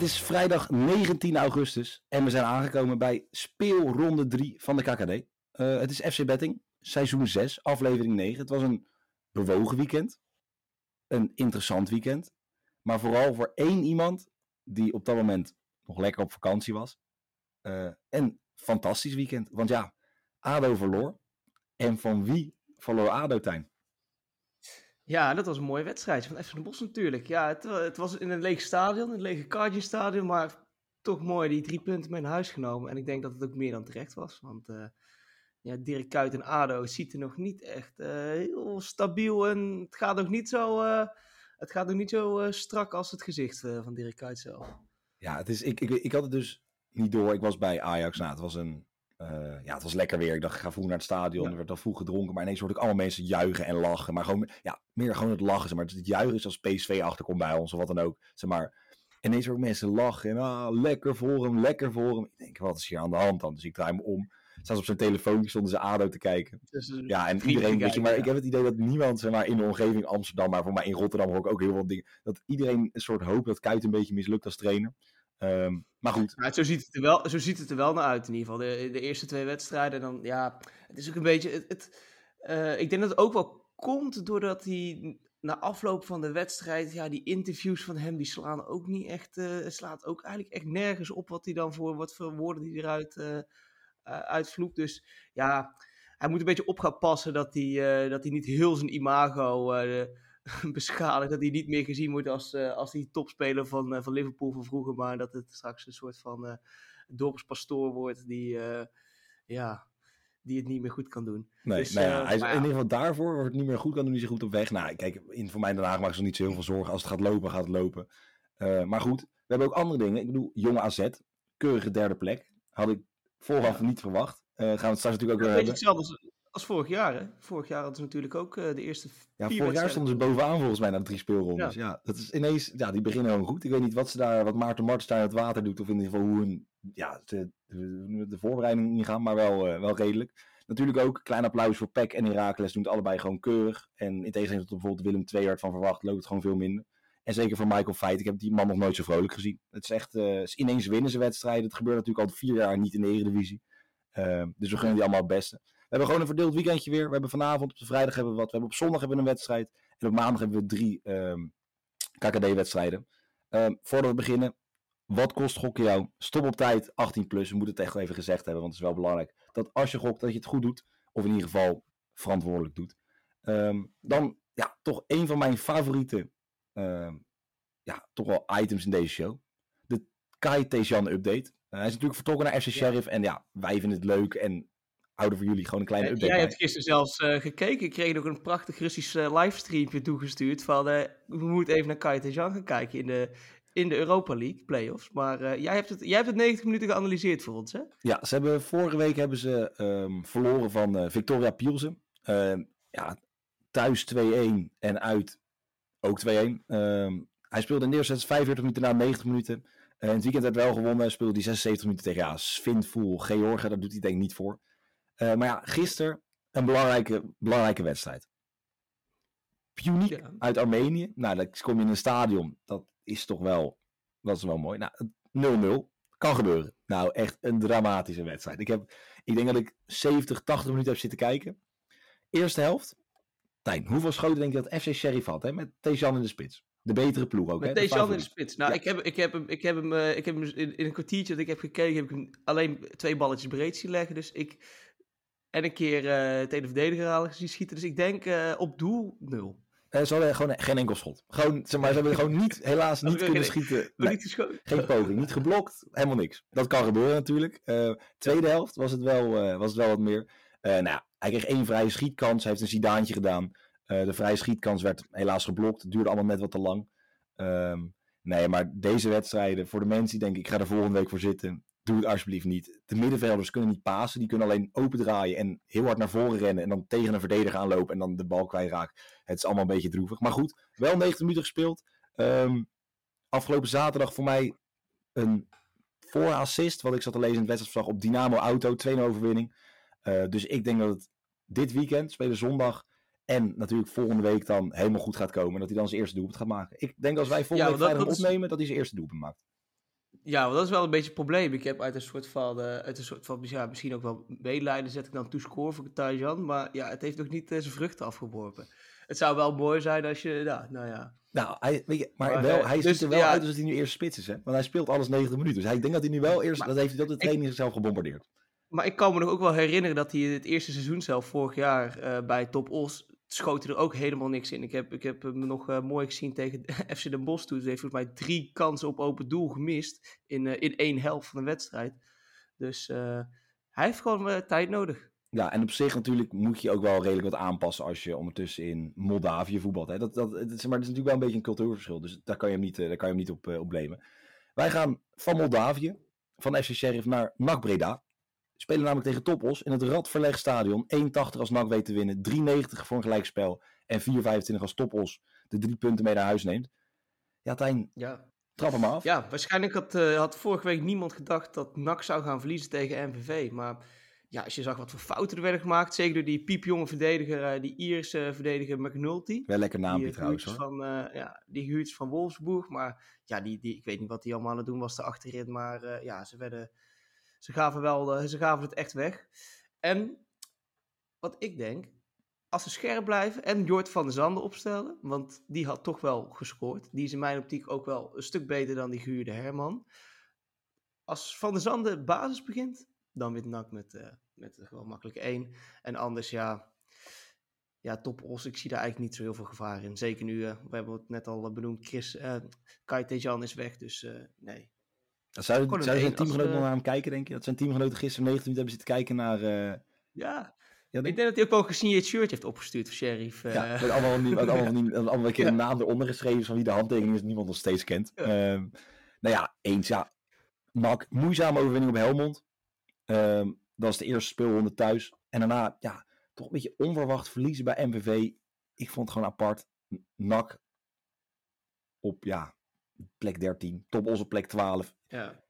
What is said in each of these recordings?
Het is vrijdag 19 augustus en we zijn aangekomen bij speelronde 3 van de KKD. Uh, het is FC Betting, seizoen 6, aflevering 9. Het was een bewogen weekend, een interessant weekend, maar vooral voor één iemand die op dat moment nog lekker op vakantie was. Uh, een fantastisch weekend, want ja, ADO verloor. En van wie verloor ADO, Tijn? Ja, dat was een mooie wedstrijd van FC de Bos natuurlijk. Ja, het, het was in een leeg stadion, een lege Cardinals stadion, maar toch mooi die drie punten mee naar huis genomen. En ik denk dat het ook meer dan terecht was, want uh, ja, Dirk Kuyt en ADO ziet er nog niet echt uh, heel stabiel en het gaat nog niet zo, uh, het gaat nog niet zo strak als het gezicht van Dirk Kuyt zelf. Ja, het is, ik, ik, ik had het dus niet door. Ik was bij Ajax, nou, het was een uh, ja, het was lekker weer. Ik dacht, ik ga vroeg naar het stadion. Er werd al vroeg gedronken. Maar ineens hoorde ik allemaal mensen juichen en lachen. Maar gewoon, ja, meer gewoon het lachen. Zeg maar het juichen is als PSV achterkomt bij ons of wat dan ook. Zeg maar. En ineens hoor ik mensen lachen. En ah, lekker voor hem, lekker voor hem. Ik denk, wat is hier aan de hand dan? Dus ik draai me om. Zelfs op zijn telefoon stonden ze ADO te kijken. Dus, ja, en iedereen, weet je, maar ik heb het idee dat niemand, zeg maar, in de omgeving Amsterdam, maar voor mij in Rotterdam hoor ik ook heel veel dingen, dat iedereen een soort hoop dat Kuit een beetje mislukt als trainer. Um, maar goed. Zo, ziet het er wel, zo ziet het er wel naar uit in ieder geval. De, de eerste twee wedstrijden. Dan, ja, het is ook een beetje. Het, het uh, ik denk dat het ook wel komt doordat hij na afloop van de wedstrijd. Ja, die interviews van hem die slaan ook niet echt. Uh, slaat ook eigenlijk echt nergens op wat hij dan voor. Wat voor woorden die eruit uh, uitvloekt. Dus ja, hij moet een beetje op gaan passen dat hij, dat hij niet heel zijn imago beschadigd. Dat hij niet meer gezien wordt als, uh, als die topspeler van, uh, van Liverpool van vroeger. Maar dat het straks een soort van uh, dorpspastoor wordt die, ja, die het niet meer goed kan doen. Nee, dus, nou ja, hij is in ieder geval daarvoor wordt het niet meer goed kan doen, is hij goed op weg. Nou, kijk, in, voor mij Den Haag maken ze niet zo heel veel zorgen. Als het gaat lopen, gaat het lopen. maar goed, we hebben ook andere dingen. Ik bedoel, jonge AZ, keurige derde plek. Had ik vooraf ja. niet verwacht. gaan we het straks natuurlijk ook weer hebben. Hetzelfde als vorig jaar, hè? Vorig jaar hadden ze natuurlijk ook uh, de eerste Ja, vorig jaar stonden ze bovenaan volgens mij na de drie speelrondes. Ja. ja. dat is ineens... Ja, die beginnen gewoon goed. Ik weet niet wat ze daar... Wat Maarten Martens daar het water doet. Of in ieder geval hoe hun... Ja, de, de, voorbereiding ingaan. Maar wel, uh, wel redelijk. Natuurlijk ook klein applaus voor Peck en Herakles. Doen het allebei gewoon keurig. En in tegenstelling tot bijvoorbeeld Willem II had van verwacht... loopt het gewoon veel minder. En zeker voor Michael Feit. Ik heb die man nog nooit zo vrolijk gezien. Het is echt... Uh, ineens winnen ze wedstrijden. Het gebeurt natuurlijk al vier jaar niet in de Eredivisie. Uh, dus we gunnen die allemaal het beste. We hebben gewoon een verdeeld weekendje weer. We hebben vanavond op de vrijdag hebben we wat. We hebben op zondag hebben we een wedstrijd. En op maandag hebben we drie um, ehm, KKD-wedstrijden. Um, voordat we beginnen, wat kost gokken jou? Stop op tijd, 18 plus. We moeten het echt even gezegd hebben, want het is wel belangrijk. Dat als je gokt, dat je het goed doet. Of in ieder geval verantwoordelijk doet. Um, dan, ja, toch een van mijn favoriete, ja, toch wel items in deze show. De Kai Tejan update. Uh, hij is natuurlijk vertrokken naar FC Sheriff. En ja, wij vinden het leuk. En houden voor jullie gewoon een kleine update. Jij hebt gisteren zelfs uh, gekeken. Ik kreeg nog een prachtig Russisch uh, livestreampje toegestuurd. Van uh, we moeten even naar Kai Jan gaan kijken in de, in de Europa League playoffs. Maar jij, hebt het, jij hebt het 90 minuten geanalyseerd voor ons, hè? Ja, ze hebben, vorige week hebben ze um, verloren van Victoria Pielsen. Ehm, ja, thuis 2-1 en uit ook 2-1. Um, ehm, hij speelde in de eerste 45 minuten na 90 minuten. in het weekend werd wel gewonnen. Speelde hij 76 minuten tegen ja, Svintvol, Georgia. Daar doet hij denk ik niet voor. Uh, maar ja, gisteren een belangrijke, belangrijke wedstrijd. Puniek ja. uit Armenië. Nou, dan kom je in een stadion. Dat is toch wel, dat is wel mooi. Nou, 0-0. Kan gebeuren. Nou, echt een dramatische wedstrijd. Ik, heb, ik denk dat ik 70, 80 minuten heb zitten kijken. Eerste helft. Tijn, hoeveel schoten denk je dat FC Sheriff had? Hè? Met Tejan in de spits. De betere ploeg ook. Met Tejan in de spits. Nou, ja. ik, heb, ik heb hem, ik heb hem, uh, ik heb hem in, in, een kwartiertje dat ik heb gekeken, heb ik hem alleen twee balletjes breed zien leggen. Dus ik, en een keer uh, het ene verdediger halen gezien schieten. Dus ik denk uh, op doel nul. Uh, ze hadden gewoon geen enkel schot. Gewoon, zeg maar, ze hebben gewoon niet, helaas niet kunnen schieten. Nee, niet geen poging, niet geblokt, helemaal niks. Dat kan gebeuren natuurlijk. Uh, tweede helft was het wel, uh, was het wel wat meer. nou ja, hij kreeg één vrije schietkans. Hij heeft een Zidaantje gedaan. de vrije schietkans werd helaas geblokt. Het duurde allemaal net wat te lang. Um, nee, maar deze wedstrijden, voor de mensen die denken, ik ga er volgende week voor zitten doe het alsjeblieft niet. De middenvelders kunnen niet pasen. Die kunnen alleen open draaien en heel hard naar voren rennen. En dan tegen een verdediger aanlopen en dan de bal kwijtraken. Het is allemaal een beetje droevig. Maar goed, wel 90 minuten gespeeld. Um, afgelopen zaterdag voor mij een voorassist. Wat ik zat te lezen in het wedstrijdverslag op Dynamo Auto. 2 overwinning. Uh, dus ik denk dat het dit weekend, spelen zondag. En natuurlijk volgende week dan helemaal goed gaat komen. Dat hij dan zijn eerste doelpunt gaat maken. Ik denk als wij volgende ja, week vrijdag opnemen, dat hij zijn eerste doelpunt maakt. Ja, dat is wel een beetje het probleem. Ik heb uit een soort van, uh, uit een soort van ja, misschien ook wel medelijden zet ik dan toescore voor Tajan. Maar ja, het heeft nog niet uh, zijn vruchten afgeworpen. Het zou wel mooi zijn als je, ja, nou ja. Nou, hij, weet je, maar, wel, hij dus, ziet er wel uit als hij nu eerst spits is, hè? Want hij speelt alles 90 minuten. Dus hij denkt dat hij nu wel eerst, dat heeft hij dat de training zichzelf gebombardeerd. Maar ik kan me nog ook wel herinneren dat hij het eerste seizoen zelf vorig jaar uh, bij Top Os schoot er ook helemaal niks in. Ik heb, ik heb hem nog uh, mooi gezien tegen FC Den Bosch toen. Hij heeft volgens mij drie kansen op open doel gemist in, uh, in één helft van de wedstrijd. Dus uh, hij heeft gewoon tijd nodig. Ja, en op zich natuurlijk moet je ook wel redelijk wat aanpassen als je ondertussen in Moldavië voetbalt. Hè. Dat, dat, maar het is natuurlijk wel een beetje een cultuurverschil, dus daar kan je hem niet, daar kan je hem niet op, op. Wij gaan van Moldavië, van FC Sheriff naar NAC Breda. Spelen namelijk tegen Toppos in het Radverlegstadion. 1,80 als NAC weet te winnen. 3,90 voor een gelijkspel. En 4,25 als Toppos de drie punten mee naar huis neemt. Ja, Tijn, ja. trap hem af. Ja, waarschijnlijk had, uh, had vorige week niemand gedacht dat NAC zou gaan verliezen tegen MVV. Maar ja, als je zag wat voor fouten er werden gemaakt. Zeker door die piepjonge verdediger, uh, die Ierse verdediger McNulty. Wel lekker naampje trouwens hoor. Van, ja, die huurt van Wolfsburg. Maar ja, die, die, ik weet niet wat die allemaal aan het doen was achterin. Maar ja, ze werden ze gaven, wel, eh, ze gaven het echt weg. En wat ik denk, als ze scherp blijven en Jort van der Zanden opstellen, want die had toch wel gescoord. Die is in mijn optiek ook wel een stuk beter dan die gehuurde Herman. Als Van der Zanden basis begint, dan wint NAC met, uh, met gewoon makkelijk één. En anders, ja, ja, top Os, ik zie daar eigenlijk niet zo heel veel gevaar in. Zeker nu, uh, we hebben het net al benoemd, Chris, uh, Kai Tejan is weg, dus nee. Zou, zou zijn teamgenoten nog naar hem kijken, denk je? Dat zijn teamgenoten gisteren 19 minuten hebben zitten kijken naar... Uh... Ja, ja, ik denk dat hij ook wel een gesigneerd shirt heeft opgestuurd voor Sheriff. Uh... Ja, met allemaal, met allemaal, niet, allemaal een keer een naam eronder geschreven van wie de handtekening is, niemand nog steeds kent. Ja. Uh, nou ja, eens ja. Nak, moeizame overwinning op Helmond. Uh, dat is de eerste speelronde thuis. En daarna, ja, toch een beetje onverwacht verliezen bij MVV. Ik vond het gewoon apart. Nak op, ja, plek 13. Top onze plek 12. Ja.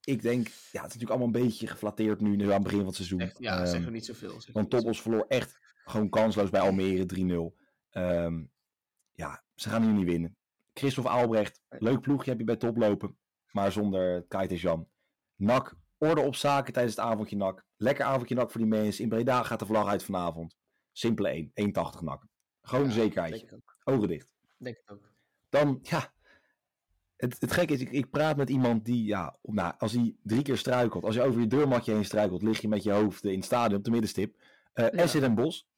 Ik denk, ja, het is natuurlijk allemaal een beetje geflatteerd nu, nu aan het begin van het seizoen. Echt, ja, um, zeggen we niet zoveel. Want Toppels verloor echt gewoon kansloos bij Almere 3-0. Um, ja, ze gaan hier niet winnen. Christophe Aalbrecht, leuk ploegje heb je bij top lopen. Maar zonder Kaite Jan. Nak, orde op zaken tijdens het avondje Nak. Lekker avondje Nak voor die mensen. In Breda gaat de vlag uit vanavond. Simpele 1, 1,80 Nak. Gewoon ja, zekerheid. Ogen dicht. Denk het ook. Dan, ja, het, het gekke is, ik, ik, praat met iemand die, ja, nou, als hij drie keer struikelt, als je over je deurmatje heen struikelt, lig je met je hoofd in het stadion op de middenstip. Uh, ja. Den Bos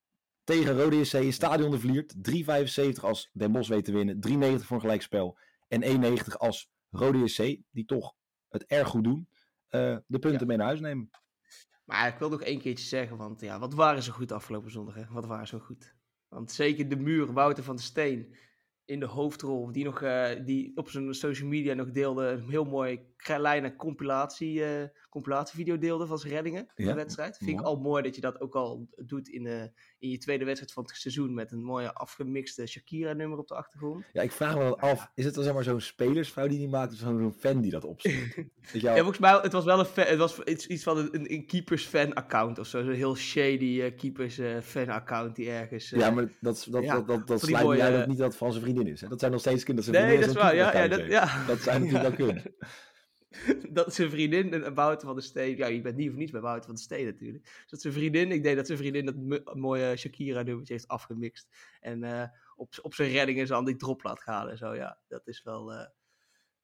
tegen Rode SC in stadion de Vliert. 3,75 als Den Bos weet te winnen, 3,90 voor een gelijkspel en 1,90 als Rode SC, die toch het erg goed doen, uh, de punten ja. mee naar huis nemen. Maar ik wil nog één keertje zeggen, want ja, wat waren ze goed afgelopen zondag, hè? Wat waren ze goed. Want zeker de muur, Wouter van de Steen, in de hoofdrol, die, nog, uh, die op zijn social media nog deelde, een heel mooi kleine compilatie, uh, compilatievideo deelde van zijn reddingen van ja, de wedstrijd. Vind mooi. ik al mooi dat je dat ook al doet in, uh, in je tweede wedstrijd van het seizoen met een mooie afgemixte Shakira-nummer op de achtergrond. Ja, ik vraag me wel af, is het dan zeg maar zo'n spelersvrouw die die maakt of zo'n fan die dat opstuurt? jou... Ja, volgens mij, het was wel een fan, het was iets, iets van een, een keepers fan account of zo, zo'n heel shady keepers fan account die ergens... ja, maar dat, dat, ja, dat, dat, dat jij niet dat van zijn vriendin is. Hè? Dat zijn nog steeds kinderen. Nee, dat is waar. Ja, ja, dat, ja. dat zijn natuurlijk wel kunnen. dat zijn vriendin, een Wouter van de Steen, ja, je bent niet of niets bij Wouter van de Steen natuurlijk. Dus dat zijn vriendin, ik denk dat zijn vriendin dat mooie Shakira-nummertje heeft afgemixt. En uh, op, op zijn reddingen ze aan die drop laat gaan en zo, ja. Dat is wel, uh,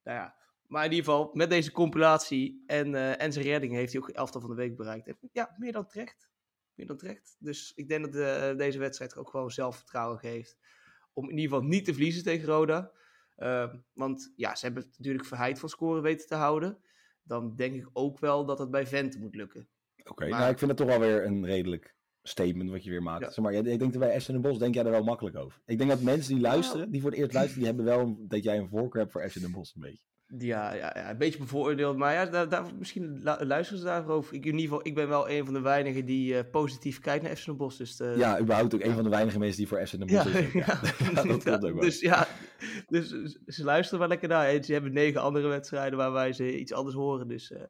nou ja. Maar in ieder geval, met deze compilatie en, uh, en zijn redding heeft hij ook elftal van de week bereikt. En ja, meer dan terecht. Meer dan terecht. Dus ik denk dat de, deze wedstrijd ook gewoon zelfvertrouwen geeft. Om in ieder geval niet te verliezen tegen Roda. Uh, want ja, ze hebben natuurlijk verheid van scoren weten te houden. Dan denk ik ook wel dat het bij Vente moet lukken. Oké, okay, nou ik vind het toch wel weer een redelijk statement wat je weer maakt. Ja. Zeg maar, ik denk dat bij Essen en Bos denk jij er wel makkelijk over. Ik denk dat mensen die luisteren, die voor het eerst luisteren, die hebben wel dat jij een voorkeur hebt voor Essen en Bos een beetje. Ja, ja, ja, een beetje bevooroordeeld. Maar ja, daar, daar, misschien luisteren ze daarover. Ik, in ieder geval, ik ben wel een van de weinigen die uh, positief kijkt naar FC Den Bosch. Dus de, ja, überhaupt ook een van de weinige mensen die voor FC Den Bosch ja, is. Ja, ja, dat klopt ook wel. Dus ja, dus ze luisteren wel lekker naar. En ze hebben negen andere wedstrijden waarbij ze iets anders horen. Dus, uh,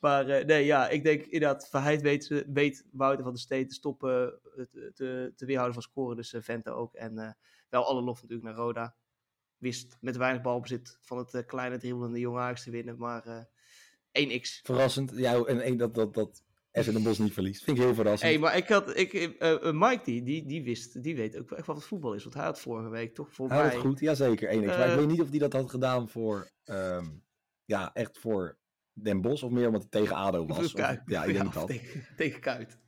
maar uh, nee, ja, ik denk inderdaad, Verheid weet, weet Wouter van de Steen te stoppen, te, te, te weerhouden van scoren. Dus Vente ook. En wel alle lof natuurlijk naar Roda. Wist met weinig balbezit van het kleine dribbelende Jong Ajax te winnen. Maar 1x. Verrassend. Ja, en één dat, dat, dat en de Bos niet verliest. Vind ik heel verrassend. Hey, maar ik had, ik, uh, Mike die, die, die wist, die weet ook echt wat het voetbal is. Want hij had vorige week toch voor hij mij... Hij goed, jazeker. Eén uh, maar ik weet niet of hij dat had gedaan voor, um, ja, echt voor Den Bos. Of meer omdat hij tegen ADO was. Of, ja, ik denk ja, dat. Tegen, tegen Kuit.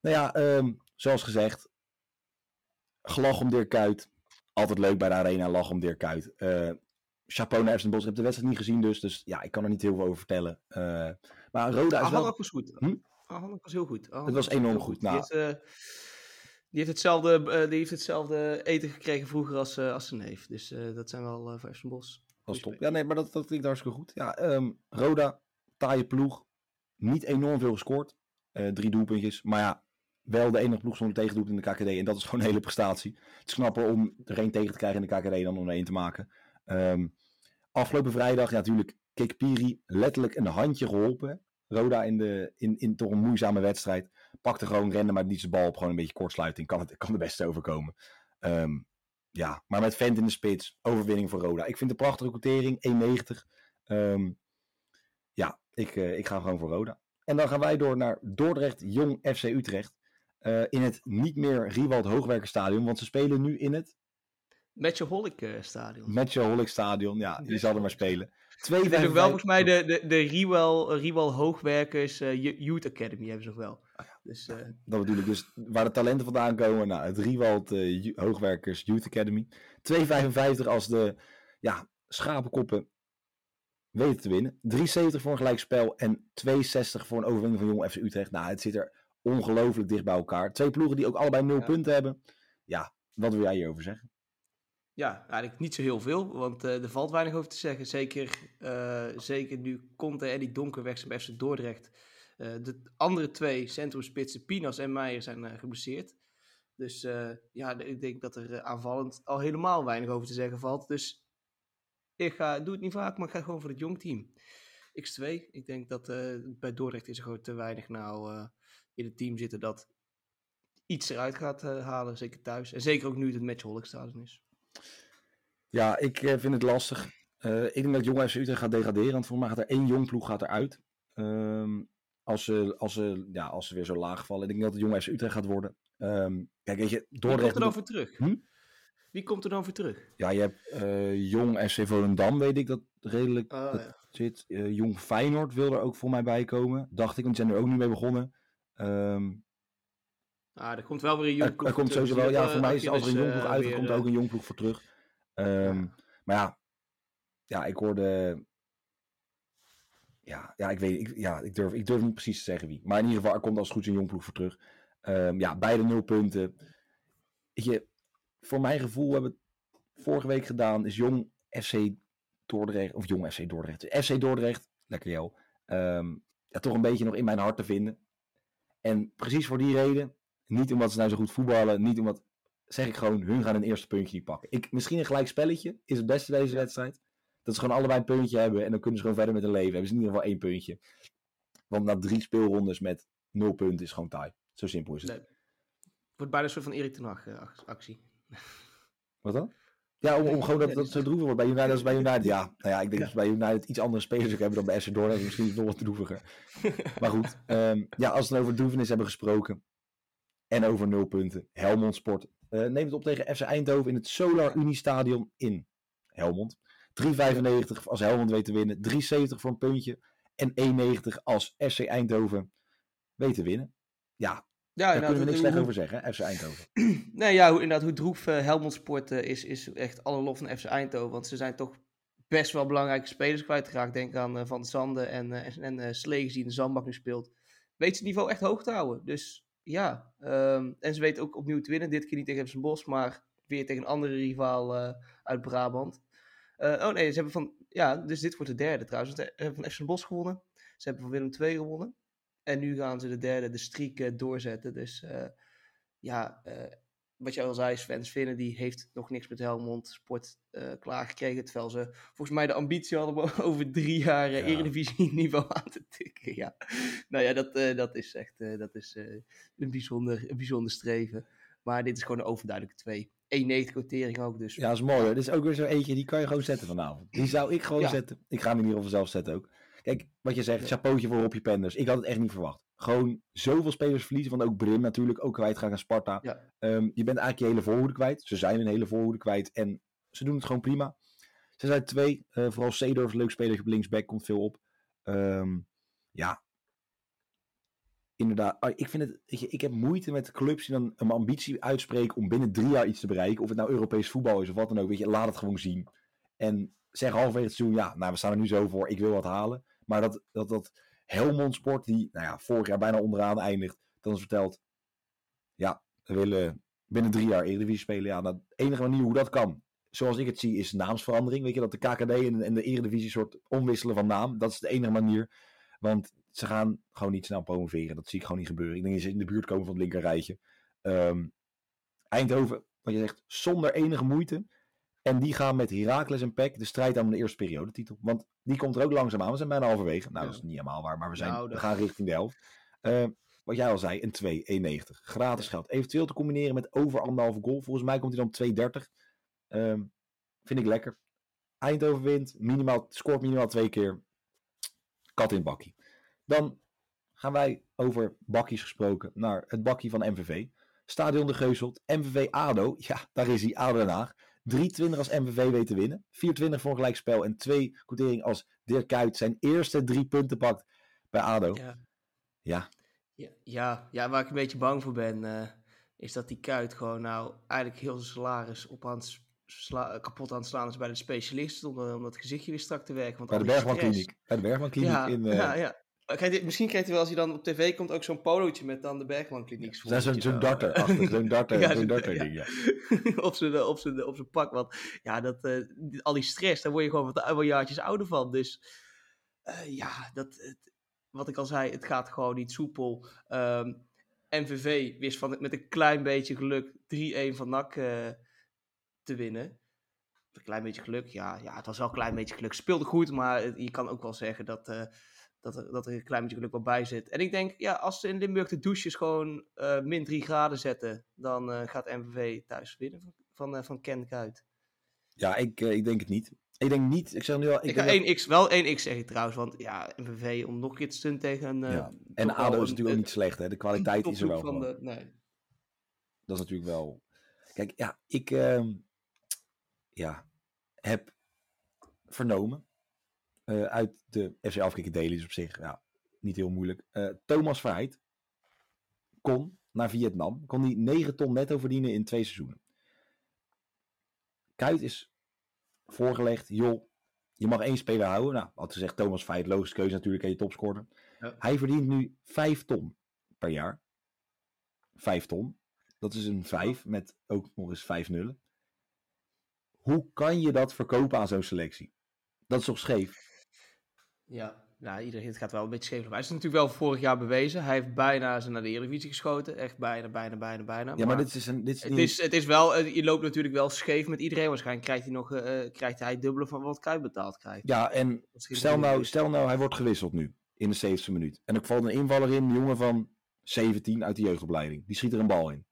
Nou ja, um, zoals gezegd. Gelach om Dirk Kuit. Altijd leuk bij de arena, lach om Dirk Kuit. Uh, chapeau naar Bos. Ik heb de wedstrijd niet gezien dus. Dus ja, ik kan er niet heel veel over vertellen. maar Roda is wel... was goed. Hm? Was heel goed. het was enorm goed. Nou, die, heeft, uh, die, heeft, hetzelfde, uh, die heeft hetzelfde eten gekregen vroeger als, uh, als zijn neef. Dus dat zijn wel voor Efsen Bos. Dat is top. Ja, nee, maar dat, dat klinkt hartstikke goed. Ja, um, Roda, taaie ploeg. Niet enorm veel gescoord. drie doelpuntjes. Maar ja, wel de enige ploeg zonder tegendoet in de KKD. En dat is gewoon een hele prestatie. Het is knapper om er één tegen te krijgen in de KKD dan om er één te maken. Um, afgelopen vrijdag, ja, natuurlijk, Piri letterlijk een handje geholpen. Roda in, de, in, in toch een moeizame wedstrijd. Pakte gewoon rennen, maar niet zijn bal op. Gewoon een beetje kortsluiting. Kan, het, kan de beste overkomen. Um, ja, maar met Vent in de spits. Overwinning voor Roda. Ik vind het een prachtige quotering. 1,90. Um, ja, ik, uh, ik ga gewoon voor Roda. En dan gaan wij door naar Dordrecht Jong FC Utrecht. Uh, in het niet meer Riewald Hoogwerkerstadion. Want ze spelen nu in het... Hollik uh, Stadion. Hollik Stadion, ja. Die zal er maar spelen. Twee is ook wel volgens mij de, de, de Riewel, Riewel Hoogwerkers uh, Youth Academy hebben ze nog wel. Ah, dus, uh... Dat bedoel ik. Dus waar de talenten vandaan komen, nou, het Riewald uh, Hoogwerkers Youth Academy. 2,55 als de ja, schapenkoppen weten te winnen. 3,70 voor een gelijkspel en 2,60 voor een overwinning van Jong FC Utrecht. Nou, het zit er ongelooflijk dicht bij elkaar. Twee ploegen die ook allebei 0 punten hebben. Ja, wat wil jij hierover zeggen? Ja, eigenlijk niet zo heel veel, want uh, er valt weinig over te zeggen. Zeker, uh, zeker nu Conte en die donker zijn bij FC Dordrecht. Uh, de andere twee centrumspitsen, Pinas en Meijer, zijn geblesseerd. Dus ja, ik denk dat er aanvallend al helemaal weinig over te zeggen valt. Dus ik ga, doe het niet vaak, maar ik ga gewoon voor het jong team. X2, ik denk dat bij Dordrecht is er gewoon te weinig nou in het team zitten dat iets eruit gaat halen, zeker thuis. En zeker ook nu het match Holkstadion is. Ja, ik uh, vind het lastig. Uh, ik denk dat Jong FC Utrecht gaat degraderen. Want voor mij gaat er één jong ploeg gaat eruit. Um, als, ze, als, ze, ja, als ze weer zo laag vallen. Ik denk dat het Jong FC Utrecht gaat worden. Um, kijk, weet je, Dordrecht... Wie komt er dan voor terug? Hm? Wie komt er dan voor terug? Ja, je hebt Jong SC Volendam, weet ik dat redelijk oh, dat ja. zit. Jong Feyenoord wil er ook voor mij bij komen. Dacht ik, want die zijn er ook nu mee begonnen. Um, Ah, er komt wel weer een jongploeg Er, er komt sowieso wel, ja, voor mij is als er een jongploeg uh, uit, komt er ook een jongploeg voor terug. Um, maar ja, ja, ik hoorde. Ja, ja ik weet ik, ja, ik, durf, ik durf niet precies te zeggen wie. Maar in ieder geval, er komt als goed een jongploeg voor terug. Um, ja, beide nul punten. Weet je, voor mijn gevoel hebben we vorige week gedaan. Is jong FC Dordrecht. Of jong FC Dordrecht. FC Dordrecht, lekker jou. Um, ja, toch een beetje nog in mijn hart te vinden. En precies voor die reden. Niet omdat ze nou zo goed voetballen. Niet omdat zeg ik gewoon, hun gaan een eerste puntje niet pakken. Ik, misschien een gelijk spelletje is het beste deze wedstrijd. Dat ze gewoon allebei een puntje hebben en dan kunnen ze gewoon verder met hun leven. Hebben ze in ieder geval één puntje. Want na drie speelrondes met nul punten is gewoon taai. Zo simpel is het. Nee. Wordt bijna een soort van Erik ten Hag uh, actie. Wat dan? Ja, om, om gewoon dat, dat zo droevig wordt bij United als bij United. Ja, nou ja, ik denk dat ze bij United iets andere spelers hebben dan bij FC Dordrecht. Misschien nog wat droeviger. maar goed, um, ja, als we het over droevenis hebben gesproken. En over nul punten. Helmond Sport uh, neemt het op tegen FC Eindhoven in het Solar Unistadion in Helmond. 3,95 als Helmond weet te winnen. 3,70 voor een puntje. En 1,90 als FC Eindhoven weet te winnen. Ja, ja, daar kunnen we niks slecht over zeggen, FC Eindhoven. nee, ja, hoe, inderdaad, hoe droef uh, Helmond Sport uh, is, is echt alle lof van FC Eindhoven. Want ze zijn toch best wel belangrijke spelers kwijtgeraakt. Denk aan uh, Van Zanden en, en, Slegers die in de zandbak nu speelt. Weet ze het niveau echt hoog te houden. Dus ja, um, en ze weten ook opnieuw te winnen. Dit keer niet tegen FC Bos, maar weer tegen een andere rivaal uit Brabant. Oh nee, ze hebben van. Ja, dus dit wordt de derde trouwens. Ze hebben van FC Bos gewonnen. Ze hebben van Willem II gewonnen. En nu gaan ze de derde, de streak, uh, doorzetten. Dus ja, wat je al zei, Sven die heeft nog niks met Helmond Sport uh, klaargekregen. Terwijl ze volgens mij de ambitie hadden om over drie jaar uh, ja. Eredivisie niveau aan te tikken. Ja. Nou ja, dat, uh, dat is echt dat is, een, bijzonder, een bijzonder streven. Maar dit is gewoon een overduidelijke twee. 1,90 quotering ook. Dus. Ja, dat is mooi. Dit is ook weer zo eentje, die kan je gewoon zetten vanavond. Die zou ik gewoon zetten. Ik ga hem in ieder geval zelf zetten ook. Kijk, wat je zegt, chapeautje voor Robbie Penders. Ik had het echt niet verwacht. Gewoon zoveel spelers verliezen, van ook Brim natuurlijk, ook kwijtgaan aan Sparta. Ja. Ehm, je bent eigenlijk je hele voorhoede kwijt. Ze zijn een hele voorhoede kwijt en ze doen het gewoon prima. Ze zijn twee, uh, vooral Seedorf, leuk speler op linksback, komt veel op. Um, ja, inderdaad, ah, ik vind het, ik heb moeite met clubs die dan een ambitie uitspreken om binnen drie jaar iets te bereiken. Of het nou Europees voetbal is of wat dan ook, weet je, laat het gewoon zien. En zeg halverwege het seizoen, ja, nou we staan er nu zo voor, ik wil wat halen. Maar dat, dat, dat Helmond Sport, die nou ja, vorig jaar bijna onderaan eindigt, dan is verteld, ja, we willen binnen drie jaar Eredivisie spelen. Ja, nou, de enige manier hoe dat kan, zoals ik het zie, is naamsverandering. Weet je, dat de KKD en, de Eredivisie soort omwisselen van naam. Dat is de enige manier. Want ze gaan gewoon niet snel promoveren. Dat zie ik gewoon niet gebeuren. Ik denk dat ze in de buurt komen van het linkerrijtje. Um, Eindhoven, wat je zegt, zonder enige moeite. En die gaan met Heracles en PEC de strijd aan de eerste periodetitel. Want die komt er ook langzaam aan. We zijn bijna halverwege. Nou, dat is niet helemaal waar, maar we, zijn, nou, we gaan richting de helft. Uh, wat jij al zei, een 2, 1,90. Gratis geld. Eventueel te combineren met over anderhalve goal. Volgens mij komt hij dan 2,30. Um, vind ik lekker. Eindhoven wint, minimaal, scoort minimaal twee keer. Kat in bakkie. Dan gaan wij over bakkies gesproken naar het bakkie van MVV. Stadion de Geuselt, MVV ADO. Ja, daar is hij, ADO Den Haag. 3-20 als MVV weet te winnen. 4-20 voor een gelijkspel en 2 quotering als Dirk Kuyt zijn eerste drie punten pakt bij ADO. Ja. Ja. Ja, ja, waar ik een beetje bang voor ben, uh, is dat die Kuit gewoon nou eigenlijk heel zijn salaris op aan kapot aan het slaan is bij de specialist om, om dat gezichtje weer strak te werken. Want bij de Bergman Kliniek. Bij de Bergman Kliniek ja, in... Uh... Ja, ja. Krijg misschien krijgt hij wel, als hij dan op tv komt, ook zo'n polootje met dan de Bergman Kliniek. Dat is zo'n darter, zo'n darter, ja, zo'n darter ding, ja. op zijn op zijn op zijn pak, want ja, dat, uh, al die stress, daar word je gewoon wat, wat jaartjes ouder van. Dus uh, ja, dat, het, wat ik al zei, het gaat gewoon niet soepel. Um, ehm, MVV wist van, met een klein beetje geluk 3-1 van NAC uh, te winnen. Een klein beetje geluk, ja, ja, het was wel een klein beetje geluk. Speelde goed, maar je kan ook wel zeggen dat, dat, er, dat er een klein beetje geluk wel bij zit. En ik denk, ja, als ze in Limburg de douches gewoon uh, min 3 graden zetten, dan uh, gaat MVV thuis winnen van, van, van Ken Kuit. Ja, ik, ik denk het niet. Ik denk niet, ik zeg nu al... Ik, ik ga 1x, wel 1x zeg ik trouwens, want ja, MVV om nog een keer te tegen... ja. En ADO is natuurlijk ook niet slecht, hè. De kwaliteit is er wel van de, nee. Dat is natuurlijk wel... Kijk, ja, ik... Uh, ja, heb vernomen uh, uit de FC Afrika Dailies op zich, ja, niet heel moeilijk. Uh, Thomas Verheid kon naar Vietnam, kon hij 9 ton netto verdienen in twee seizoenen. Kuit is voorgelegd, joh, je mag één speler houden. Nou, had gezegd Thomas Verheid, logische keuze natuurlijk, en je topscorer. Ja. Hij verdient nu 5 ton per jaar. 5 ton. Dat is een 5 met ook nog eens 5 nullen. Hoe kan je dat verkopen aan zo'n selectie? Dat is toch scheef? Ja, nou, iedereen, het gaat wel een beetje scheef. Hij is natuurlijk wel vorig jaar bewezen. Hij heeft bijna zijn naar de Eredivisie geschoten. Echt bijna, bijna, bijna, bijna. Ja, maar, dit is een... Dit is het, is, het is wel... Eh, je loopt natuurlijk wel scheef met iedereen. Waarschijnlijk krijgt hij nog... Uh, krijgt hij dubbele van wat Kuip betaald krijgt. Ja, en stel nou, stel nou, hij wordt gewisseld nu. In de 70e minuut. En er valt een invaller in, een jongen van 17 uit de jeugdopleiding. Die schiet er een bal in.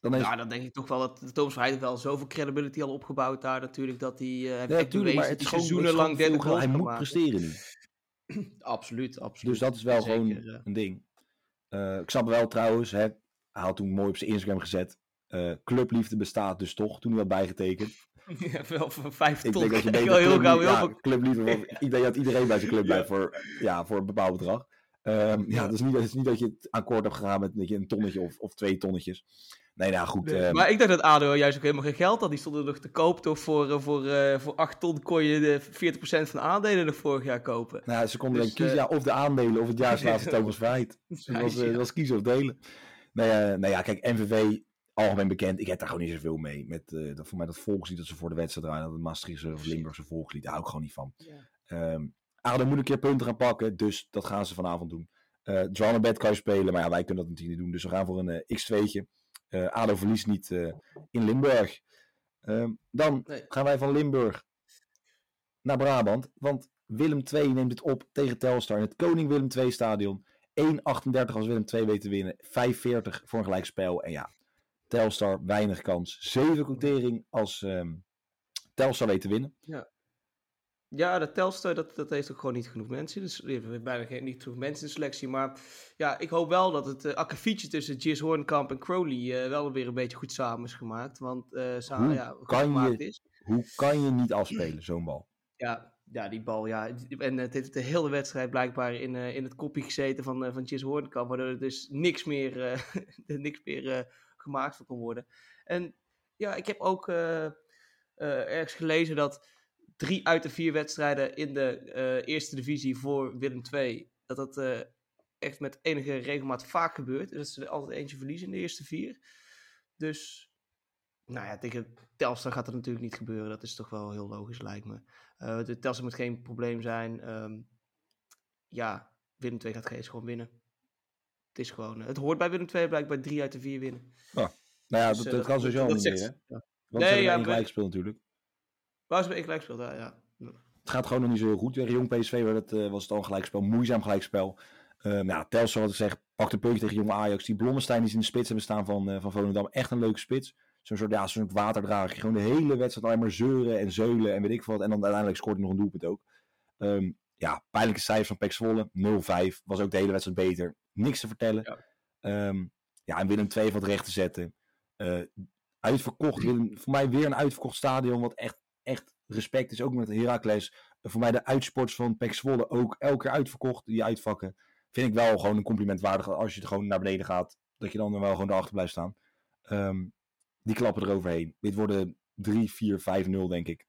Dan Ja, dan denk ik toch wel dat Thomas Verheid wel zoveel credibility al opgebouwd daar natuurlijk, dat hij uh, heeft bewezen maar het is seizoenenlang derde goal Hij moet presteren nu. absoluut, absoluut. Dus dat is wel gewoon een ding. Uh, ik snap wel trouwens, hè, hij had toen mooi op zijn Instagram gezet. Uh, clubliefde bestaat dus toch, toen hij had bijgetekend. Ja, wel van vijf Ik denk dat je beter heel gauw ja, clubliefde, ik denk dat iedereen bij zijn club blijft voor, ja, voor een bepaald bedrag. Um, ja, het is, niet, het is niet dat je het akkoord hebt gegaan met dat je een tonnetje of, of twee tonnetjes. Nee, nou goed. Nee, ehm, maar ik dacht dat ADO juist ook helemaal geen geld had. Die stonden nog te koop toch voor, uh, voor, uh, voor 8 ton kon je de 40% van de aandelen nog vorig jaar kopen. Nou, ze konden dus, kiezen uh, ja, of de aandelen of het jaarslaatste Thomas Veit. Dat was, was kiezen of delen. Nee, nou ja, kijk, NVV, algemeen bekend. Ik heb daar gewoon niet zoveel mee. Met, dat, voor mij dat volkslied dat ze voor de wedstrijd draaien. Dat het Maastrichtse of Limburgse volkslied. Daar hou ik gewoon niet van. Ja. Um, ADO moet een keer punten gaan pakken. Dus dat gaan ze vanavond doen. Uh, Drawn bed kan je spelen. Maar ja, wij kunnen dat natuurlijk niet doen. Dus we gaan voor een x2'tje. Uh, ADO verliest niet uh, in Limburg. Uh, dan nee. gaan wij van Limburg naar Brabant. Want Willem II neemt het op tegen Telstar in het Koning Willem II stadion. 1,38 als Willem II weet te winnen. 5,40 voor een gelijkspel. En ja, Telstar weinig kans. Zeven quotering als um, Telstar weet te winnen. Ja. Ja, de Telstar, dat, dat heeft ook gewoon niet genoeg mensen. Dus we hebben bijna geen, niet genoeg mensen in de selectie. Maar ja, ik hoop wel dat het uh, akkefietje tussen Jis Hornkamp en Crowley uh, wel weer een beetje goed samen is gemaakt. Want uh, samen, ja, kan je, is. hoe kan je niet afspelen, zo'n bal? Ja, ja, die bal, ja. En het heeft de hele wedstrijd blijkbaar in, in het kopje gezeten van, uh, van Jis Hornkamp. Waardoor er dus niks meer, niks meer gemaakt van kon worden. En ja, ik heb ook ergens gelezen dat drie uit de vier wedstrijden in de eerste divisie voor Willem II... dat dat echt met enige regelmaat vaak gebeurt. Dus dat ze er altijd eentje verliezen in de eerste vier. Dus nou ja, tegen Telstar gaat dat natuurlijk niet gebeuren. Dat is toch wel heel logisch, lijkt me. Uh, de Telstar moet geen probleem zijn. Um, ja, Willem 2 gaat gewoon winnen. Het is gewoon... Het hoort bij Willem 2 blijkbaar 3 uit de 4 winnen. Oh. Nou ja, dus, dat, uh, dat, kan sowieso niet meer, hè? Ja. Want nee, ja, gelijk speel natuurlijk. Waar is bij gelijk speel, ja. Het gaat gewoon nog niet zo heel goed tegen Jong PSV, waar het, uh, was het al een gelijkspel. Moeizaam gelijkspel. Um, ja, Telstar, wat ik zeg, pakt een puntje tegen Jong Ajax. Die Blommestein die is in de spits hebben staan van, uh, van Volendam. Echt een leuke spits zo'n soort, ja, soort waterdrager. Gewoon de hele wedstrijd alleen maar zeuren en zeulen en weet ik wat. En dan uiteindelijk scoort hij nog een doelpunt ook. Um, ja, pijnlijke cijfers van Pek Zwolle. 0-5. Was ook de hele wedstrijd beter. Niks te vertellen. Ja, um, ja en Willem 2 wat recht te zetten. Uh, uitverkocht. Willem, voor mij weer een uitverkocht stadion. Wat echt, echt respect is. Ook met Heracles. Voor mij de uitsports van Pek Zwolle ook elke keer uitverkocht. Die uitvakken. Vind ik wel gewoon een compliment waardig. Als je er gewoon naar beneden gaat. Dat je dan wel gewoon erachter blijft staan. Um, die klappen eroverheen. Dit worden 3, 4, 5, 0 denk ik.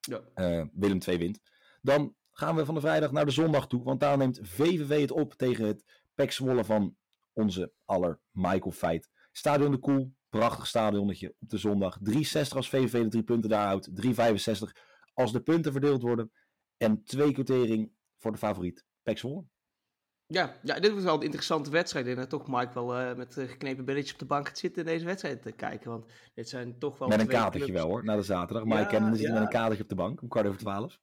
Ja. Uh, Willem 2 wint. Dan gaan we van de vrijdag naar de zondag toe. Want daar neemt VVV het op tegen het Pek Zwolle van onze aller Michael Feit. Stadion de Koel. Prachtig stadionnetje op de zondag. 3,60 als VVV de drie punten daar houdt. 3,65 als de punten verdeeld worden. En twee quotering voor de favoriet Pek Zwolle. Ja, ja, dit was wel een interessante wedstrijd. En toch Mike wel uh, met uh, geknepen billetjes op de bank zitten in deze wedstrijd te kijken. Want dit zijn toch wel. Met een katertje wel hoor, na de zaterdag. Maar ja, ken zit ja. met een katertje op de bank om kwart over twaalf.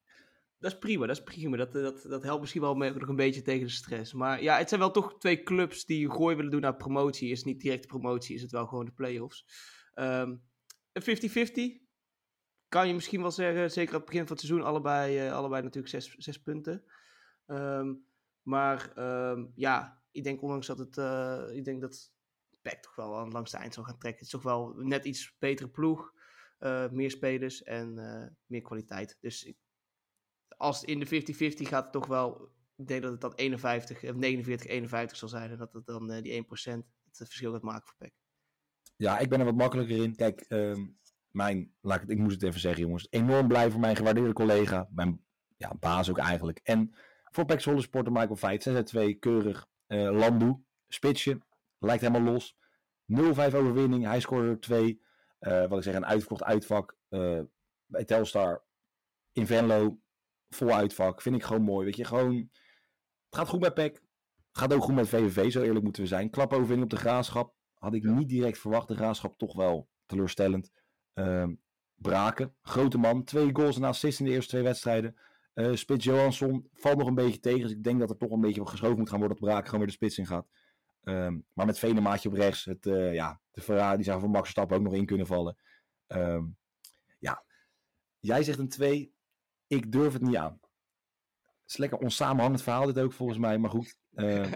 Dat is prima, dat is prima. Dat, dat, dat helpt misschien wel nog een beetje tegen de stress. Maar ja, het zijn wel toch twee clubs die gooi willen doen naar promotie. Is niet direct promotie, is het wel gewoon de play-offs. Um, een 50-50 kan je misschien wel zeggen. Zeker aan het begin van het seizoen, allebei, uh, allebei natuurlijk zes, zes punten. Um, maar um, ja, ik denk ondanks dat het, uh, ik denk dat PEC toch wel aan langs de eind zal gaan trekken. Het is toch wel net iets betere ploeg, meer spelers en meer kwaliteit. Dus ik, als het in de 50-50 gaat het toch wel, ik denk dat het dan 51, 49, 51 zal zijn en dat het dan die 1% het verschil gaat maken voor PEC. Ja, ik ben er wat makkelijker in. Kijk, um, mijn, laat ik, ik moest het even zeggen jongens, enorm blij voor mijn gewaardeerde collega, mijn ja, baas ook eigenlijk. En voor Pek Zwolle Sporter Michael Veit. 6-2 keurig. Uh, Landu. Spitsje. Lijkt helemaal los. 0-5 overwinning. Hij scoorde er 2. Uh, wat ik zeg, een uitverkocht uitvak. Uh, bij Telstar. In Venlo. Vol uitvak. Vind ik gewoon mooi. Weet je, gewoon... Het gaat goed bij Pek. Gaat ook goed met VVV, zo eerlijk moeten we zijn. Klap overwinning op de graafschap. Had ik niet direct verwacht. De graafschap toch wel teleurstellend. Uh, Braken, grote man. Twee goals en assist in de eerste twee wedstrijden. Uh, spits Johansson valt nog een beetje tegen. Dus ik denk dat er toch een beetje geschoven moet gaan worden dat Braak gewoon weer de spits in gaat. Um, maar met Venemaatje op rechts. Het, uh, ja, de Ferrari die zou voor Max Verstappen ook nog in kunnen vallen. Um, ja, jij zegt een 2. Ik durf het niet aan. Het is lekker onsamenhangend verhaal dit ook volgens mij. Maar goed. Uh,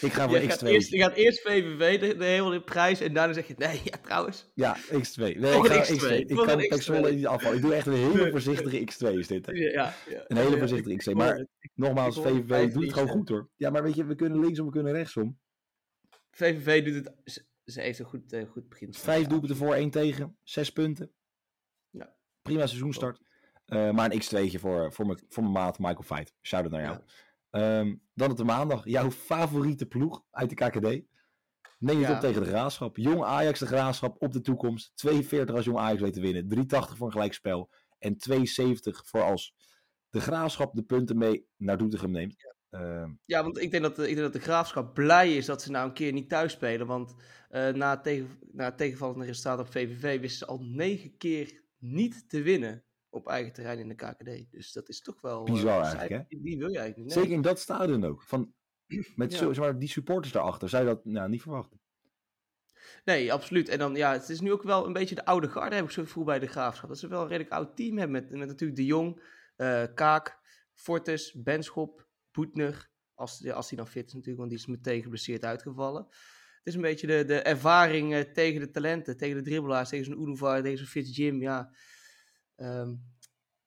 Ik ga voor je X2. Gaat eerst, je gaat eerst VVV de, de hele prijs en daarna zeg je nee, ja trouwens. Ja, X2. Nee, ik, ga X2. X2. ik kan Pek Zwolle niet afvallen. Ik doe echt een hele voorzichtige X2 is dit. Hè. Ja, ja, een hele voorzichtige X2. Maar nogmaals, VVV doet het gewoon goed hoor. Ja, maar weet je, we kunnen linksom, we kunnen rechtsom. VVV doet het, ze heeft een goed, uh, goed begin. Vijf doelpunten voor, één tegen, zes punten. Ja. Prima seizoenstart. Uh, maar een X2'tje voor, voor, mijn, voor mijn maat Michael Fight. Shout-out naar jou. Ja. Um, dan op de maandag. Jouw favoriete ploeg uit de KKD. Neem het op tegen de Graafschap. Jong Ajax de Graafschap op de toekomst. 42 als Jong Ajax weet te winnen. 380 voor een gelijkspel. En 270 voor als de Graafschap de punten mee naar Doetinchem neemt. Ja. Uh, ja, want ik denk, dat de, ik denk dat de Graafschap blij is dat ze nou een keer niet thuis spelen. Want uh, na, tegen, na het tegenvallende resultaat op VVV wisten ze al negen keer niet te winnen op eigen terrein in de KKD. Dus dat is toch wel... Bizar uh, eigenlijk, hè? Die wil je eigenlijk niet. Zeker in dat stadion ook. Van, met ja. zo, die supporters daarachter. Je dat nou, niet verwachten? Nee, absoluut. En dan, ja, het is nu ook wel een beetje de oude garde, heb ik zo gevoel bij de Graafschap. Dat ze wel een redelijk oud team hebben, met, met natuurlijk De Jong, uh, Kaak, Fortes, Benschop, Boetner, als, als hij dan fit is natuurlijk, want die is meteen geblesseerd uitgevallen. Het is een beetje de, de ervaring uh, tegen de talenten, tegen de dribbelaars, tegen zo'n Unuvar, tegen zo'n Fitz Jim, ja. Um,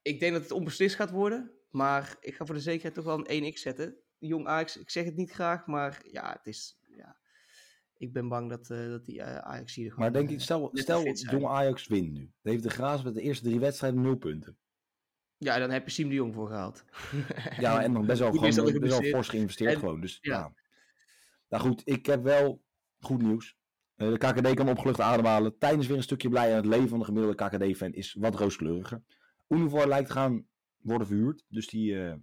ik denk dat het onbeslist gaat worden, maar ik ga voor de zekerheid toch wel een 1x zetten. Jong Ajax, ik zeg het niet graag, maar ja, het is ik ben bang dat, uh, dat die uh, Ajax hier Maar denk ik, stel, stel Jong Ajax wint nu. Dan heeft de Graas met de eerste drie wedstrijden nul punten. Ja, dan heb je Siem de Jong voor gehaald. ja, en dan best wel, gewoon, best wel fors geïnvesteerd gewoon. Dus ja. Nou goed, ik heb wel goed nieuws. Uh, de KKD kan opgelucht ademhalen. Tijdens weer een stukje blij en het leven van de gemiddelde KKD-fan is wat rooskleuriger. Unifor lijkt te gaan worden verhuurd. Dus die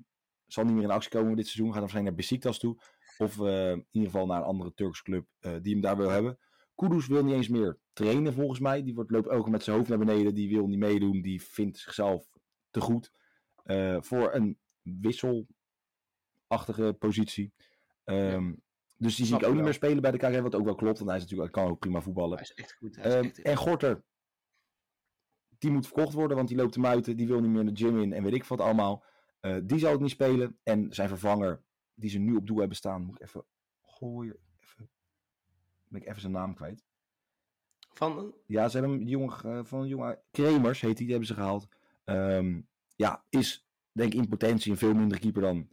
zal niet meer in actie komen dit seizoen. Gaat waarschijnlijk naar Besiktas toe. Of uh, in ieder geval naar een andere Turks club die hem daar wil hebben. Kudus wil niet eens meer trainen volgens mij. Die wordt, loopt ook met zijn hoofd naar beneden. Die wil niet meedoen. Die vindt zichzelf te goed. Voor een wisselachtige positie. Um. Dus die zie ik ook niet meer spelen bij de KKR. Wat ook wel klopt. Want hij, is natuurlijk, kan ook prima voetballen. Hij is echt goed. Is um, echt en Gorter. Die moet verkocht worden. Want die loopt te muiten. Die wil niet meer de gym in. En weet ik wat allemaal. die zal het niet spelen. En zijn vervanger die ze nu op doel hebben staan, moet ik even gooien. Even, ben ik even zijn naam kwijt. Van? Ja, ze hebben hem jong, uh, van jonge Kremers, heet hij, die hebben ze gehaald. Um, ja, is denk ik in potentie een veel minder keeper dan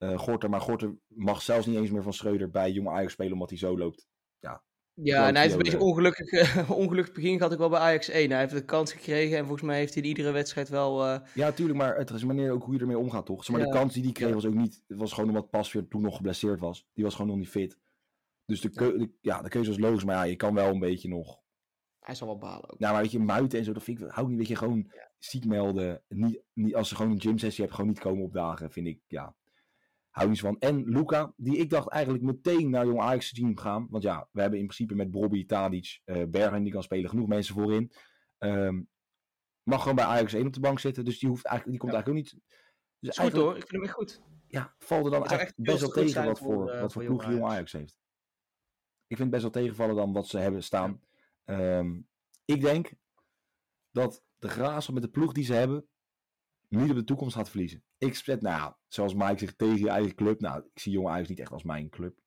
uh, Gorter. Maar Gorter mag zelfs niet eens meer van Schreuder bij jonge Ajax spelen, omdat hij zo loopt. Ja, ja, en hij is een beetje ongelukkig, uh, ongelukkig begin gehad ik wel bij Ajax 1. Hij heeft de kans gekregen en volgens mij heeft hij in iedere wedstrijd wel... Uh... Ja, tuurlijk, maar het is manier ook hoe je ermee omgaat, toch? Zeg maar ja. de kans die hij kreeg was ook niet... Het was gewoon omdat Pasveer toen nog geblesseerd was. Die was gewoon nog niet fit. Dus de, keu de, ja, de keuze was logisch, maar ja, je kan wel een beetje nog... Hij zal wel balen ook. Nou, maar weet je, muiten en zo, dat vind ik... Hou niet, weet je, gewoon ja. ziek melden. Niet, niet, als ze gewoon een gymsessie hebben, gewoon niet komen opdagen, vind ik, ja hou niet van. En Luca, die ik dacht eigenlijk meteen naar Jong Ajax team gaan. Want ja, we hebben in principe met Bobby, Tadic, uh, Bergen die kan spelen, genoeg mensen voorin. Um, mag gewoon bij Ajax 1 op de bank zitten. Dus die, hoeft eigenlijk, die komt ja. eigenlijk ook niet... Dus goed hoor, ik vind hem echt goed. Ja, valt er dan eigenlijk best wel tegen wat voor, voor, uh, wat voor ploeg Jong Ajax heeft. Ik vind het best wel tegenvallen dan wat ze hebben staan. Um, ik denk dat de Grazen met de ploeg die ze hebben, niet op de toekomst gaat verliezen. Ik zet, nou ja, zoals Mike zegt, tegen je eigen club. Nou, ik zie Jong Ajax niet echt als mijn club.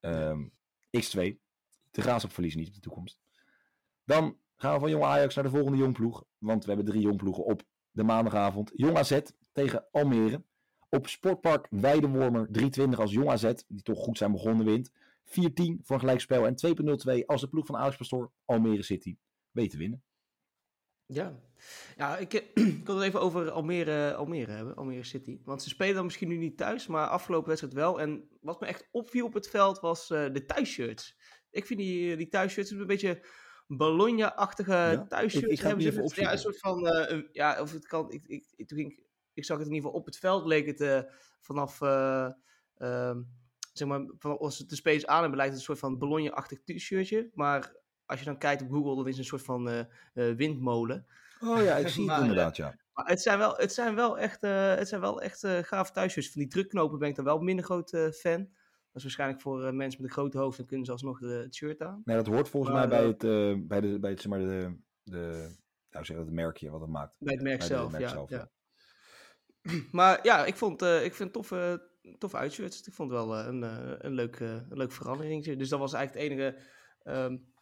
Um, X2. De Graafschap verliezen niet op de toekomst. Dan gaan we van Jong Ajax naar de volgende jongploeg. Want we hebben drie jongploegen op de maandagavond. Jong AZ tegen Almere. Op Sportpark Weidewormer 320 als Jong AZ, die toch goed zijn begonnen, wint. 4-10 voor gelijkspel en 2.02 als de ploeg van Alex Pastoor Almere City weet te winnen. Ja, ja ik, ik wil het even over Almere, Almere hebben, Almere City. Want ze spelen dan misschien nu niet thuis, maar afgelopen wedstrijd wel. En wat me echt opviel op het veld was uh, de thuisshirts. Ik vind die, die thuisshirts een beetje Bologna-achtige ja, thuisshirts. Ik, ik hebben ze even, ja, een soort van, uh, ja, of het kan, ik, ik, ik, toen ging, ik zag het in ieder geval op het veld, leek het uh, vanaf, uh, zeg maar, van, als het de spelers aan hebben, lijkt het een soort van Bologna-achtig t-shirtje. Maar als je dan kijkt op Google, dan is het een soort van uh, uh, windmolen. Oh ja, ik zie het inderdaad, ja. Maar het zijn wel, het zijn wel echt, uh, het zijn wel echt gaaf thuisjes. Van die drukknopen ben ik dan wel minder groot fan. Dat is waarschijnlijk voor mensen met een grote hoofd, dan kunnen ze alsnog de, het shirt aan. Nee, dat hoort volgens maar, mij bij het, bij de, bij het, zeg maar, de, de, nou zeg het merkje wat het maakt. Bij het merk bij zelf, merk ja, zelf, ja. ja. Maar ja, ik vond, ik vind toffe, toffe uitshirts. Ik vond het wel een, een, leuk, een leuk verandering. Dus dat was eigenlijk het enige... Um,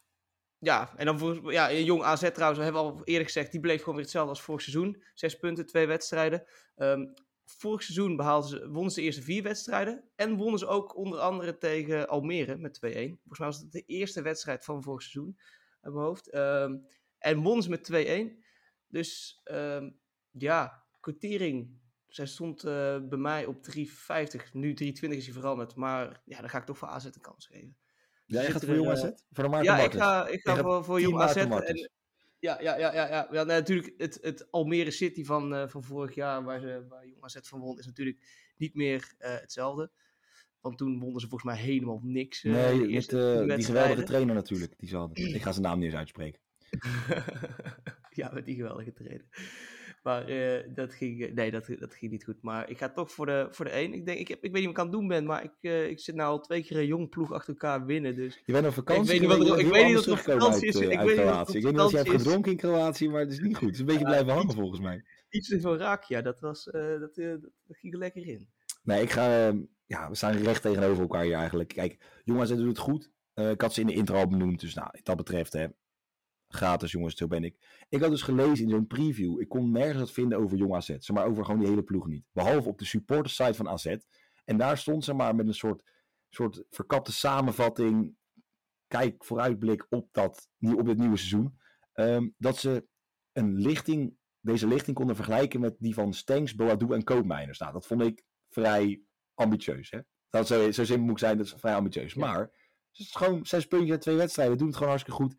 ja, en dan voor ja, jong AZ trouwens, we hebben al eerder gezegd, die bleef gewoon weer hetzelfde als vorig seizoen. Zes punten, twee wedstrijden. Um, vorig seizoen behaalden ze, wonnen ze de eerste vier wedstrijden. En wonnen ze ook onder andere tegen Almere met 2-1. Volgens mij was het de eerste wedstrijd van vorig seizoen, uit mijn hoofd. Um, en wonnen ze met 2-1. Dus um, ja, quotering. Zij stond uh, bij mij op 3,50. Nu 3,20 is hij veranderd. Maar ja, dan ga ik toch voor AZ een kans geven. Ja, jij gaat voor Jong AZ? Voor de Maarten Ja, ik ga, ik ga voor, voor Jong AZ. En, ja, ja, ja, ja, ja. ja natuurlijk het, het Almere City van, uh, van vorig jaar, waar, ze, waar Jong AZ van won, is natuurlijk niet meer uh, hetzelfde. Want toen wonnen ze volgens mij helemaal niks. Uh, nee, met, die geweldige trainer natuurlijk, die ze hadden. ik ga zijn naam niet eens uitspreken. ja, met die geweldige trainer. Maar uh, dat, ging, nee, dat, dat ging niet goed. Maar ik ga toch voor de, voor de één. Ik, denk, ik, heb, ik weet niet wat ik aan het doen ben, maar ik, uh, ik zit nou al twee keer een jong ploeg achter elkaar winnen. Dus je bent op vakantie. Ik weet niet wat er, ik weet niet wat vakantie is. ik, weet niet wat of je hebt gedronken in Kroatië, maar het is niet goed. Het is een beetje blijven hangen volgens mij. Iets te veel raak, ja. Dat, was, uh, dat, dat, dat ging er lekker in. Nee, ik ga. Ehm, ja, we staan recht tegenover elkaar hier eigenlijk. Kijk, jongens, ze doen het goed. ik had ze in de intro al benoemd, dus nou, dat betreft, hè, gratis jongens, zo ben ik. Ik had dus gelezen in zo'n preview, ik kon nergens wat vinden over Jong AZ, zeg maar over gewoon die hele ploeg niet. Behalve op de supportersite van AZ. En daar stond ze maar met een soort, soort verkapte samenvatting, kijk vooruitblik op, dat, op dit nieuwe seizoen. Ehm, dat ze een lichting, deze lichting konden vergelijken met die van Stenks, Boadu en Koopmeiners. Nou, dat vond ik vrij ambitieus. Hè? Dat zo, zo simpel moet zijn, dat is vrij ambitieus. Maar het is gewoon zes puntjes uit twee wedstrijden, doen het gewoon hartstikke goed.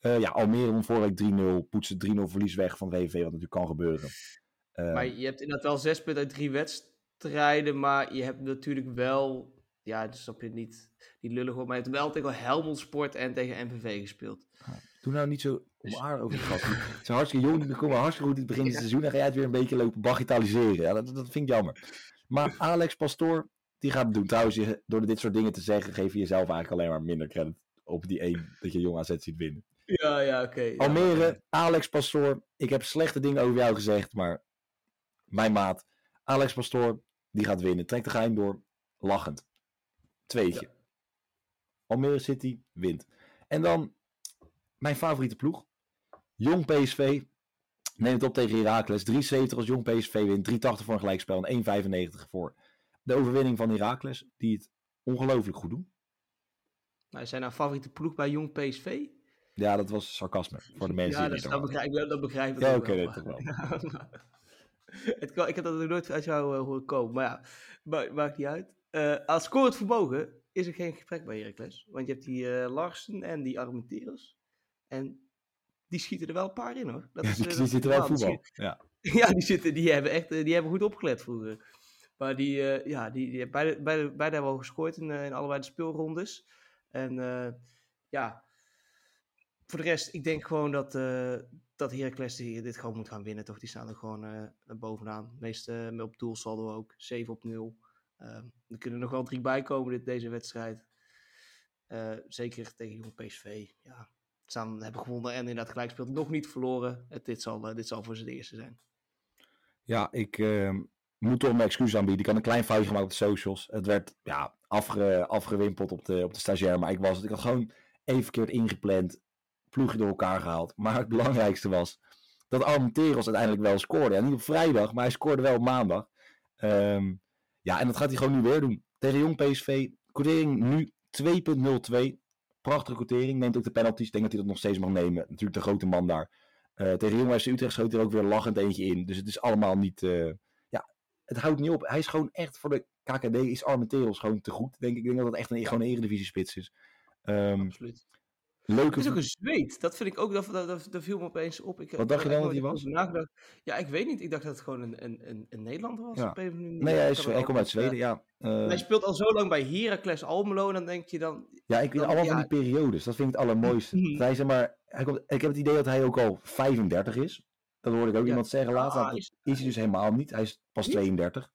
Uh, ja, Almere won vorige week 3-0. Poetsen 3-0 verlies weg van VVV, wat natuurlijk kan gebeuren. Uh, maar je hebt inderdaad wel zes punten uit drie wedstrijden. Maar je hebt natuurlijk wel... Ja, dus op je niet, niet lullig wordt. Maar je hebt wel tegen Helmond Sport en tegen MVV gespeeld. doe nou niet zo onaardig over die gast. Ze zijn hartstikke jong. Die komen hartstikke goed in het begin van het seizoen. Dan ga jij het weer een beetje lopen bagitaliseren. Ja, dat, dat vind ik jammer. Maar Alex Pastoor, die gaat het doen. Trouwens, door dit soort dingen te zeggen, geef je jezelf eigenlijk alleen maar minder credit op die één dat je jong AZ ziet winnen. Ja, ja, oké. Almere, Alex Pastoor. Ik heb slechte dingen over jou gezegd, maar mijn maat, Alex Pastoor, die gaat winnen. Trekt de geheim door, lachend. Tweetje. Ja. Almere City wint. En dan mijn favoriete ploeg. Jong PSV. Neem het op tegen Heracles. 3,70 als Jong PSV wint. 3,80 voor een gelijkspel. En 1,95 voor de overwinning van Heracles. Die het ongelooflijk goed doen. Nou, zijn nou favoriete ploeg bij Jong PSV? Ja, dat was sarcasme voor de mensen ja, die dat, dat, begrijp, dat begrijp ik Ja, oké, okay, dat wel. het kan, ik heb dat nog nooit uit jou uh, horen komen. Maar ja, maakt, maakt niet uit. Uh, als het vermogen is er geen gesprek bij Heracles. Want je hebt die uh, Larsen en die Armenteros. En die schieten er wel een paar in hoor. Dat is, die, zitten wel voetbal. Ja. ja, die, zitten, die hebben echt die hebben goed opgelet vroeger. Maar die, ja, die, die beide, beide, beide hebben al gescoord in, in allebei de speelrondes. En ja, voor de rest, ik denk gewoon dat, uh, dat Heracles dit gewoon moet gaan winnen. Toch? Die staan er gewoon uh, bovenaan. Meeste uh, op doelsaldo ook. 7 op 0. Ehm, er kunnen nog wel drie bij komen dit, deze wedstrijd. Eh, zeker tegen Jong PSV. Ja, staan, hebben gewonnen en inderdaad gelijk speelt. Nog niet verloren. Het, dit, zal, dit zal voor ze de eerste zijn. Ja, ik ehm, moet toch mijn excuus aanbieden. Ik had een klein foutje gemaakt op de socials. Het werd ja, afge, afgewimpeld op de, op de stagiair. Maar ik, was, ik had gewoon even verkeerd ingepland ploegje door elkaar gehaald. Maar het belangrijkste was dat Armenteros uiteindelijk wel scoorde. En niet op vrijdag, maar hij scoorde wel op maandag. Um, ja, en dat gaat hij gewoon nu weer doen. Tegen Jong PSV, quotering nu 2.02. Prachtige quotering. Neemt ook de penalties. Ik denk dat hij dat nog steeds mag nemen. Natuurlijk de grote man daar. Uh, tegen Jong FC Utrecht schoot hij er ook weer lachend eentje in. Dus het is allemaal niet... Uh, ja, het houdt niet op. Hij is gewoon echt voor de KKD is Armenteros gewoon te goed. Denk ik. ik denk dat het echt een, gewoon een eredivisie spits is. Um, Absoluut. Leuke... Het is ook een zweet. Dat vind ik ook, dat, dat, dat, viel me opeens op. Ik, Wat dacht je dan dat hij was? Nagedacht. Ja, ik weet niet. Ik dacht dat het gewoon een, een, een Nederlander was. Ja. nee, hij, is, hij komt uit Zweden, ja. Uh... Hij speelt al zo lang bij Heracles Almelo en dan denk je dan... Ja, ik weet allemaal ja. van die periodes. Dat vind ik het allermooiste. Mhm. hij, zeg maar, hij komt, ik heb het idee dat hij ook al 35 is. Dat hoorde ik ook iemand zeggen later. Ah, is, is hij dus helemaal niet. Hij is pas niet? 32.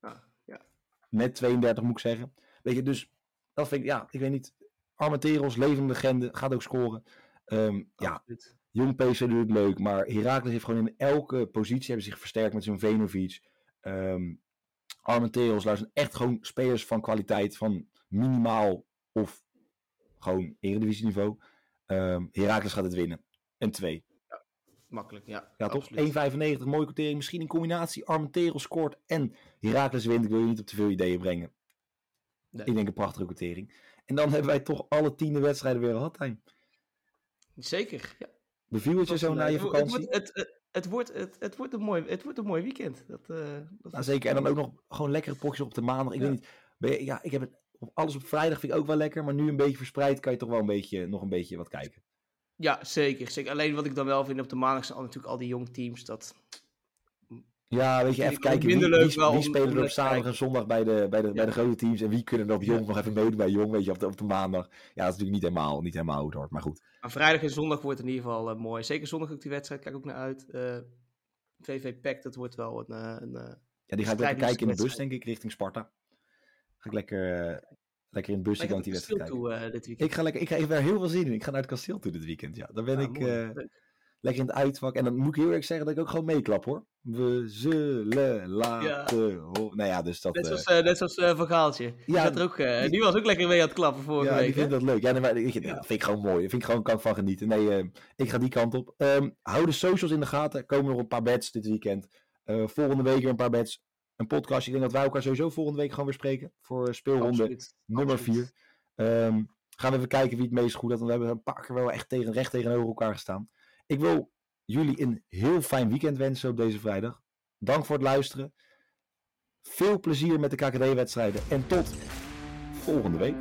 Ah, ja. Net 32 moet ik zeggen. Weet je, dus dat vind ik, ja, ik weet niet Armenteros, levende legende, gaat ook scoren. Um, ja, jong PC doet het leuk, maar Herakles heeft gewoon in elke positie hebben zich versterkt met zijn Venovic. Um, Armenteros, daar zijn echt gewoon spelers van kwaliteit, van minimaal of gewoon eredivisieniveau. Um, Herakles gaat het winnen. En twee. Ja, makkelijk, ja. Ja, toch? 1,95, mooie quotering. Misschien in combinatie Armenteros scoort en Herakles wint. Ik wil je niet op te veel ideeën brengen. Nee. Ik denk een prachtige quotering. En dan hebben wij toch alle tiende wedstrijden weer gehad. Zeker, ja. Beviel het je zo na je vakantie? Het, het, het, wordt, het, het, wordt een mooi, het wordt een mooi weekend. Dat, uh, dat nou, zeker, en dan ook nog gewoon lekkere potjes op de maandag. Ik ja. weet niet, ja, ik heb het, alles op vrijdag vind ik ook wel lekker, maar nu een beetje verspreid kan je toch wel een beetje, nog een beetje wat kijken. Ja, zeker, zeker. Alleen wat ik dan wel vind op de maandag zijn natuurlijk al die jong teams. Dat, ja, weet je, even kijken wie, wie, wie spelen er op zaterdag en zondag bij de, bij, de, bij de grote teams en wie kunnen er op Jong nog even meedoen bij Jong, weet je, op de, op de maandag. Ja, dat is natuurlijk niet helemaal, niet helemaal hoor, maar goed. Maar vrijdag en zondag wordt in ieder geval uh, mooi. Zeker zondag ook die wedstrijd, kijk ook naar uit. Uh, VV Pack, dat wordt wel een... een ja, die ga ik lekker kijken in de bus, denk ik, richting Sparta. Ga ik lekker, lekker in het busje dan die wedstrijd kijken. Toe, dit weekend. Ik ga lekker, ik ga even heel veel zin in. Ik ga naar het kasteel toe dit weekend, ja. Dan ben ik lekker in het uitvak. En dan moet ik heel erg zeggen dat ik ook gewoon meeklap hoor. We zullen laten ja. Nou ja, dus dat... Net zoals, uh, net zoals uh, Van Gaaltje. Ja, er ook, uh, die was ook lekker mee aan het klappen vorige ja, week. Ja, ik vind dat leuk. Ja, nee, maar, ik, ja. dat vind ik gewoon mooi. Dat vind ik gewoon, kan ik van genieten. Nee, ik ga die kant op. Um, hou de socials in de gaten. Er komen nog een paar beds dit weekend. volgende week weer een paar beds. Een podcast. Ik denk dat wij elkaar sowieso volgende week gaan weer spreken. Voor speelronde Absoluut. nummer 4. Um, ehm, gaan we even kijken wie het meest goed had. Want we hebben een paar keer wel echt tegen, recht tegenover elkaar gestaan. Ik wil jullie een heel fijn weekend wensen op deze vrijdag. Dank voor het luisteren. Veel plezier met de KKD-wedstrijden en tot volgende week.